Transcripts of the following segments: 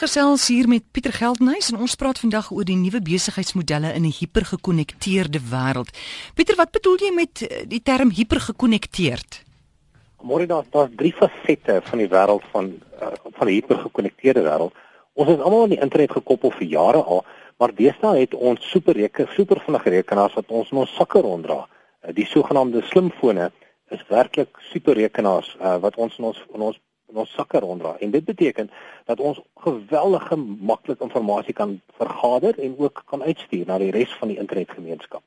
Gesels hier met Pieter Geldenhuys en ons praat vandag oor die nuwe besigheidsmodelle in 'n hipergekonnekteerde wêreld. Pieter, wat bedoel jy met eh, die term hipergekonnekteerd? Môre daar daar's drie fasette van die wêreld van uh, van die hipergekonnekteerde wêreld. Ons is almal aan die internet gekoppel vir jare al, maar deesdae het ons superreke, supervinnige rekenaars wat ons in ons sakke ronddra. Uh, die sogenaamde slimfone is werklik superrekenaars uh, wat ons in ons in ons in ons sakke ronddra. En dit beteken dat ons geweldige maklik inligting kan vergader en ook kan uitstuur na die res van die internetgemeenskap.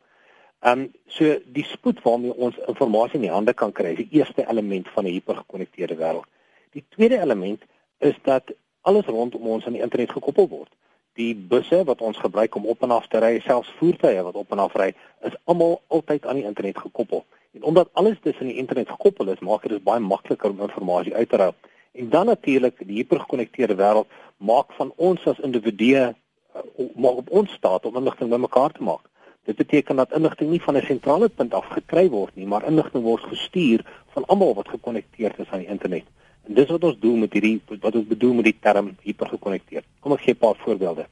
Ehm um, so die spoed waarmee ons inligting in die hande kan kry, is die eerste element van 'n hipergekonnekteerde wêreld. Die tweede element is dat alles rondom ons aan die internet gekoppel word. Die busse wat ons gebruik om op en af te ry, selfs voertuie wat op en af ry, is almal altyd aan die internet gekoppel. En omdat alles tussen die internet gekoppel is, maak dit baie makliker om inligting uit te ruil. En dan natuurlik die hipergekonnekteerde wêreld maak van ons as individue uh, maak op ons staat om inligting bymekaar te maak. Dit beteken dat inligting nie van 'n sentrale punt af gekry word nie, maar inligting word gestuur van almal wat gekonnekteerd is aan die internet. En dis wat ons doen met hierdie wat ons bedoel met die term hipergekonnekteerd. Kom ek gee 'n paar voorbeelde.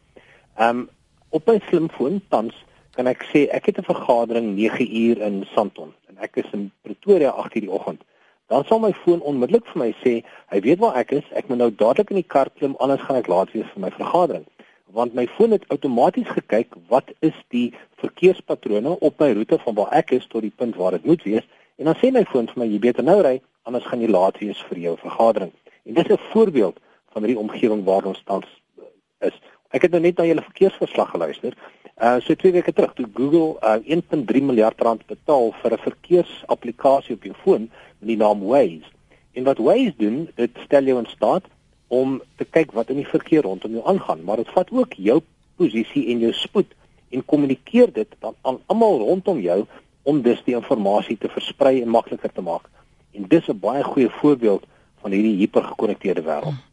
Ehm um, op my slimfoon tans kan ek sê ek het 'n vergadering 9 uur in Sandton en ek is in Pretoria 8 uur die oggend dan sal my foon onmiddellik vir my sê, hy weet waar ek is, ek moet nou dadelik in die kar klim anders gaan ek laat wees vir my vergadering. Want my foon het outomaties gekyk wat is die verkeerspatrone op my roete van waar ek is tot die punt waar dit moet wees en dan sê my foon vir my jy beter nou ry anders gaan jy laat wees vir jou vergadering. En dis 'n voorbeeld van hierdie omgewing waar ons tans is. Ek het nou net na julle verkeersverslag geluister. Uh so twee weke terug toe Google uh 1.3 miljard rand betaal vir 'n verkeersapplikasie op jou foon met die naam Waze. En wat Waze doen, dit stel jou in staat om te kyk wat in die verkeer rondom jou aangaan, maar dit vat ook jou posisie en jou spoed en kommunikeer dit dan aan almal rondom jou om dus die inligting te versprei en makliker te maak. En dis 'n baie goeie voorbeeld van hierdie hipergekonnekteerde wêreld.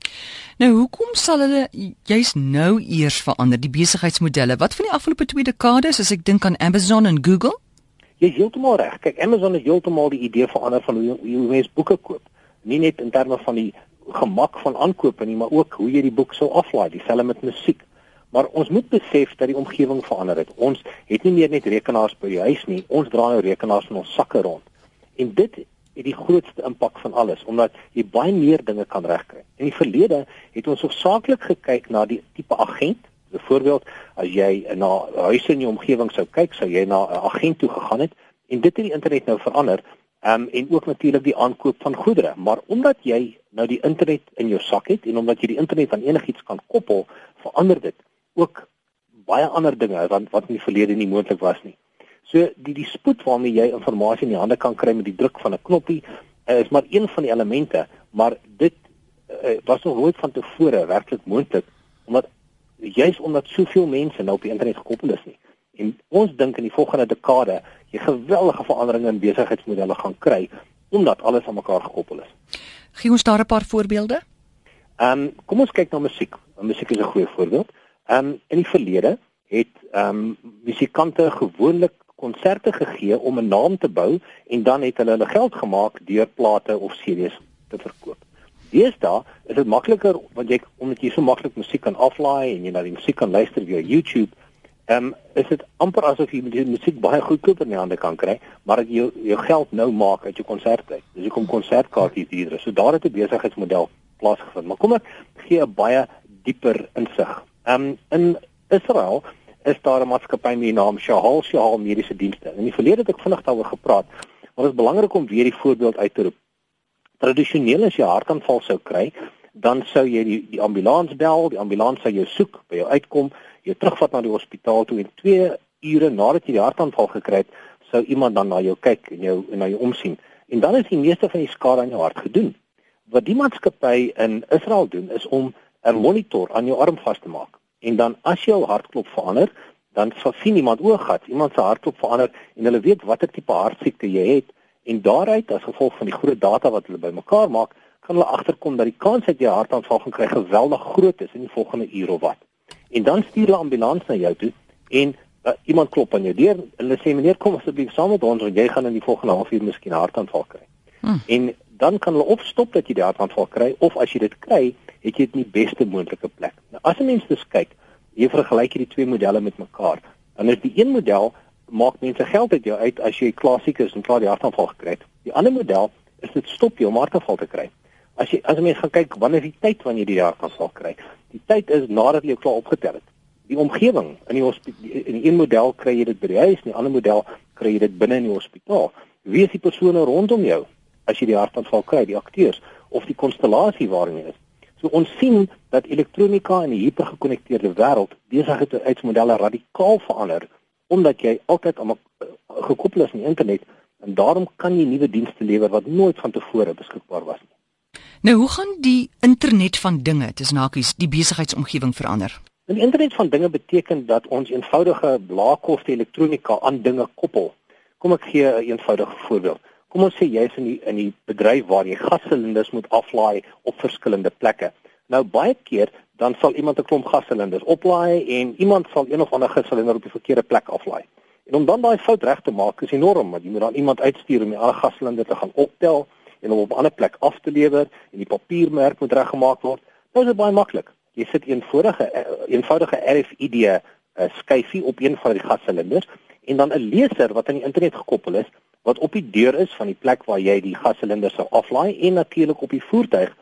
Nou hoekom sal hulle juis nou eers verander die besigheidsmodelle? Wat van die afgelope 2 dekades as ek dink aan Amazon en Google? Jy is heeltemal reg. Kyk, Amazon het heeltemal die idee verander van hoe hoe mense boeke koop. Nie net in terme van die gemak van aankoop nie, maar ook hoe jy die boek sou aflaai, dieselfde met musiek. Maar ons moet besef dat die omgewing verander het. Ons het nie meer net rekenaars by die huis nie. Ons dra nou rekenaars in ons sakke rond. En dit het die grootste impak van alles omdat jy baie meer dinge kan regkry. In die verlede het ons hoofsaaklik gekyk na die tipe agent. Byvoorbeeld, as jy na huise in jou omgewing sou kyk, sou jy na 'n agent toe gegaan het en dit het die internet nou verander. Ehm um, en ook natuurlik die aankoop van goedere, maar omdat jy nou die internet in jou sak het en omdat jy die internet aan enigiets kan koppel, verander dit ook baie ander dinge wat wat in die verlede nie moontlik was nie. So die die spoed waarmee jy inligting in die hande kan kry met die druk van 'n knoppie uh, is maar een van die elemente, maar dit uh, was nog nooit van tevore werklik moontlik omdat juis omdat soveel mense nou op die internet gekoppel is nie. En ons dink in die volgende dekade jy geweldige veranderinge in besigheidsmodelle gaan kry omdat alles aan mekaar gekoppel is. Gee ons daar 'n paar voorbeelde? Ehm um, kom ons kyk na musiek. Musiek is 'n goeie voorbeeld. Ehm um, in die verlede het ehm um, musikante gewoonlik konserte gegee om 'n naam te bou en dan het hulle hulle geld gemaak deur plate of CD's te verkoop. Deesdae is dit makliker want jy omdat jy so maklik musiek kan aflaai en jy na die musiek kan luister via YouTube, ehm um, is dit amper asof jy die musiek baie goedkoop in die hande kan kry, maar dat jy jou geld nou maak uit jou konsertkyk. Dis hoekom konsertkaartjies duurder is. So daar het 'n besigheidsmodel plaasgevind. Maar kom ek gee 'n baie dieper insig. Ehm um, in Israel is daar 'n maatskappy met die naam Shahal Shahal Mediese Dienste. In die verlede het ek vinnig daaroor gepraat, maar dit is belangrik om weer die voorbeeld uit te roep. Tradisioneel as jy hartaanval sou kry, dan sou jy die, die ambulans bel, die ambulans sou jou soek, by jou uitkom, jou terugvat na die hospitaal toe en 2 ure nadat jy die hartaanval gekry het, sou iemand dan na jou kyk en jou en na jou omsien. En dan is die meeste van die skade aan jou hart gedoen. Wat die maatskappy in Israel doen is om 'n monitor aan jou arm vas te maak. En dan as jou hartklop verander, dan sien iemand ooggat, iemand se hartklop verander en hulle weet watter tipe hartsiekte jy het en daaruit as gevolg van die groot data wat hulle bymekaar maak, kan hulle agterkom dat die kans dat jy hartaanval gaan kry geweldig groot is in die volgende uur of wat. En dan stuur hulle ambulans na jou toe en uh, iemand klop aan jou deur en hulle sê meneer kom asseblief saam met ons want jy gaan in die volgende halfuur miskien hartaanval kry. Hmm. En dan kan hulle opstop dat jy die hartaanval kry of as jy dit kry, het jy dit in die beste moontlike plek. Nou as 'n mens dus kyk, jy vergelyk hierdie twee modelle met mekaar, dan is die een model maak mense geld uit jou uit as jy klassiek is en klaar die hartaanval gekry het. Die ander model is dit stop jou om hartaanval te kry. As jy as 'n mens gaan kyk wanneer die tyd wanneer jy die hartaanval kry? Die tyd is nadat jy klaar opgetel het. Die omgewing in die hospitaal in die een model kry jy dit by die huis, in die ander model kry jy dit binne in die hospitaal. Wie is die persone rondom jou as jy die hartaanval kry, die akteurs of die konstellasie waarin jy is? So ons sien dat elektronika in die hipergekonnekteerde wêreld besigheidsmodelle radikaal verander omdat jy altyd aan eh, gekoppel is aan die internet en daarom kan jy nuwe dienste lewer wat nooit van tevore beskikbaar was nie. Nou hoe gaan die internet van dinge, dis nakies, die besigheidsomgewing verander? Nou, die internet van dinge beteken dat ons eenvoudige laagkoste elektronika aan dinge koppel. Kom ek gee 'n eenvoudige voorbeeld. Kom ons sê jy's in die in die bedryf waar jy gassilinders moet aflaai op verskillende plekke. Nou baie keer dan sal iemand 'n klomp gassilinders oplaai en iemand sal een of ander gasilinder op die verkeerde plek aflaai. En om dan daai fout reg te maak is enorm, want jy moet dan iemand uitstuur om die ander gasilinder te gaan optel en hom op 'n ander plek af te lewer en die papiermerk moet reggemaak word. Nou is dit baie maklik. Jy sit 'n eenvoudige eh, RFID eh, skyfie op een van die gassilinders en dan 'n leser wat aan die internet gekoppel is wat op die deur is van die plek waar jy die gasilinder sou aflaai en natuurlik op die voertuig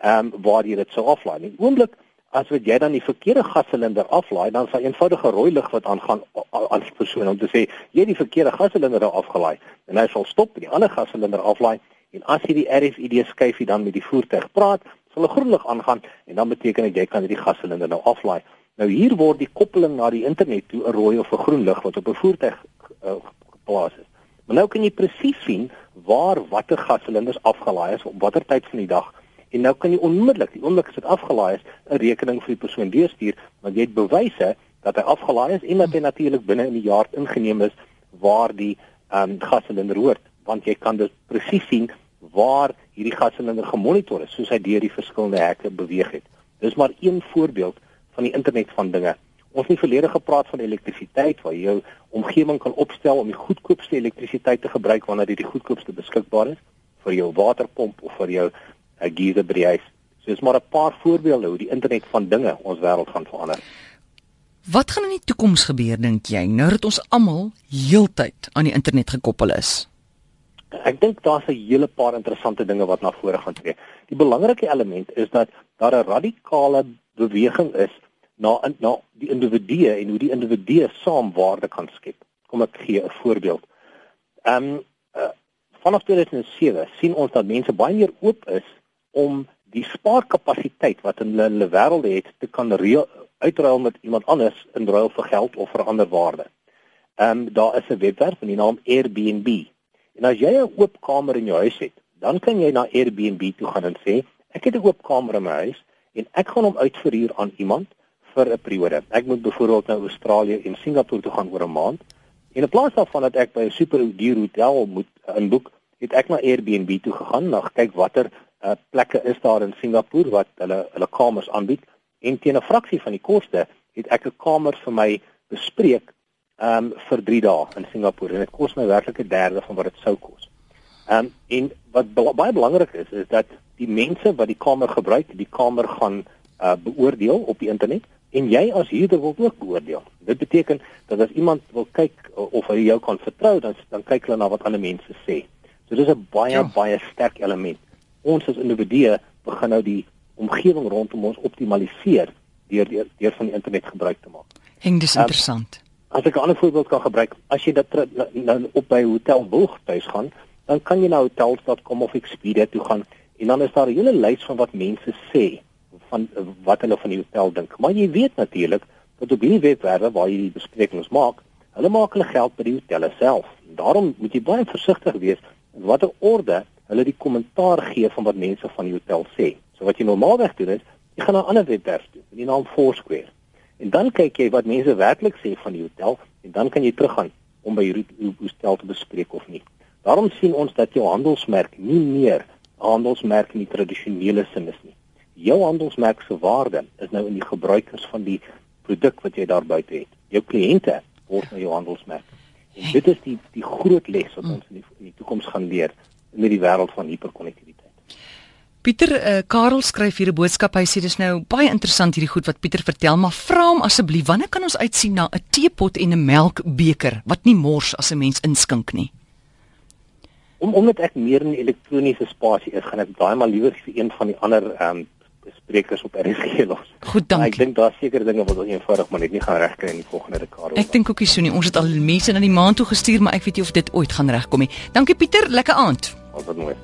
ehm um, waar jy dit sou aflaai. In oomblik as wat jy dan die verkeerde gassilinder aflaai, dan sal eenvoudige rooi lig wat aangaan aan die persoon om te sê jy het die verkeerde gassilinder nou afgelaai en hy sal stop en die ander gassilinder aflaai en as jy die RFID skyfie dan met die voertuig praat, sal 'n groen lig aangaan en dan beteken dit jy kan hierdie gassilinder nou aflaai. Nou hier word die koppeling na die internet toe 'n rooi of 'n groen lig wat op 'n voertuig uh, geplaas is. Maar nou kan jy presies sien waar watter gassilinders afgelaai is op watter tyd van die dag En nou kan jy onmiddellik, die oomblik as dit afgelaai is, 'n rekening vir die persoon deurstuur, want jy het bewyse dat hy afgelaai is en dat hy natuurlik binne in die jaar ingeneem is waar die ehm um, gassilinder hoort, want jy kan dit presies sien waar hierdie gassilinder gemonitor is soos hy deur die verskillende hekke beweeg het. Dis maar een voorbeeld van die internet van dinge. Ons het verlede gepraat van elektrisiteit waar jy jou omgewing kan opstel om die goedkoopste elektrisiteit te gebruik wanneer dit die goedkoopste beskikbaar is vir jou waterpomp of vir jou 'n geyser by die huis. So dis maar 'n paar voorbeelde hoe die internet van dinge ons wêreld gaan verander. Wat gaan in die toekoms gebeur dink jy nou dat ons almal heeltyd aan die internet gekoppel is? Ek dink daar's 'n hele paar interessante dinge wat na vore gaan tree. Die belangrike element is dat daar 'n radikale beweging is na na die individue en hoe die individue saam waarde kan skep. Kom ek gee 'n voorbeeld. Ehm um, uh, vanaf 2007 sien ons dat mense baie meer oop is om die spaarkapasiteit wat in hulle, hulle wêreld het te kan uitruil met iemand anders in ruil vir geld of vir ander waarde. Ehm um, daar is 'n webwerf met die naam Airbnb. En as jy 'n oop kamer in jou huis het, dan kan jy na Airbnb toe gaan en sê, ek het 'n oop kamer in my huis en ek gaan hom uitverhuur aan iemand vir 'n periode. Ek moet byvoorbeeld na Australië en Singapore toe gaan oor 'n maand. En in plaas daarvan dat ek by 'n super duur hotel moet inboek, het ek na Airbnb toe gegaan, na kyk watter uh, plekke is daar in Singapore wat hulle hulle kamers aanbied en teen 'n fraksie van die koste het ek 'n kamer vir my bespreek um vir 3 dae in Singapore en dit kos my werklik 'n derde van wat dit sou kos. Um en wat baie belangrik is is dat die mense wat die kamer gebruik, die kamer gaan uh beoordeel op die internet en jy as huurder wil ook beoordeel. Dit beteken dat as iemand wil kyk of hy jou kan vertrou, dan dan kyk hulle na wat ander mense sê. So dis 'n baie ja. baie sterk element ons as individue begin nou die omgewing rondom ons optimaliseer deur deur, deur van die internet gebruik te maak. Heng dis um, interessant. As ek 'n ander voorbeeld kan gebruik, as jy dit nou op by hotel Wilg tuis gaan, dan kan jy na hotels.com of Expedia toe gaan en dan is daar 'n hele lys van wat mense sê van wat hulle van die hotel dink. Maar jy weet natuurlik dat op hierdie webwerwe waar jy die besprekings maak, hulle maak hulle geld by die hotelle self. Daarom moet jy baie versigtig wees watter orde hulle die kommentaar gee van wat mense van die hotel sê. So wat jy normaalweg doen is, jy gaan na 'n ander webwerf toe, in die naam Foursquare. En dan kyk jy wat mense werklik sê van die hotel en dan kan jy teruggaan om by hierdie hotel te bespreek of nie. Daarom sien ons dat jou handelsmerk nie meer 'n handelsmerk in die tradisionele sin is nie. Jou handelsmerk se waarde is nou in die gebruikers van die produk wat jy daar buite het. Jou kliënte word nou jou handelsmerk. En dit is die die groot les wat ons in die, in die toekoms gaan leer met die wêreld van hiperkonnektiwiteit. Pieter uh, Karel skryf hier 'n boodskap. Hy sê dis nou baie interessant hierdie goed wat Pieter vertel, maar vra hom asseblief, wanneer kan ons uitsien na 'n teepot en 'n melkbeker wat nie mors as 'n mens inskink nie? Om omdat ek meer in die elektroniese spasie is, gaan ek daai maar liewer vir een van die ander ehm um, sprekers op RSG los. Goed, dankie. Maar ek dink daar seker dinge wat ons eenvoudig maar net nie gaan regkry in die volgende dekade. Ek dink ook nie so nie. Ons het al mense na die maan toe gestuur, maar ek weet nie of dit ooit gaan regkom nie. Dankie Pieter, lekker aand. Altyd mooi.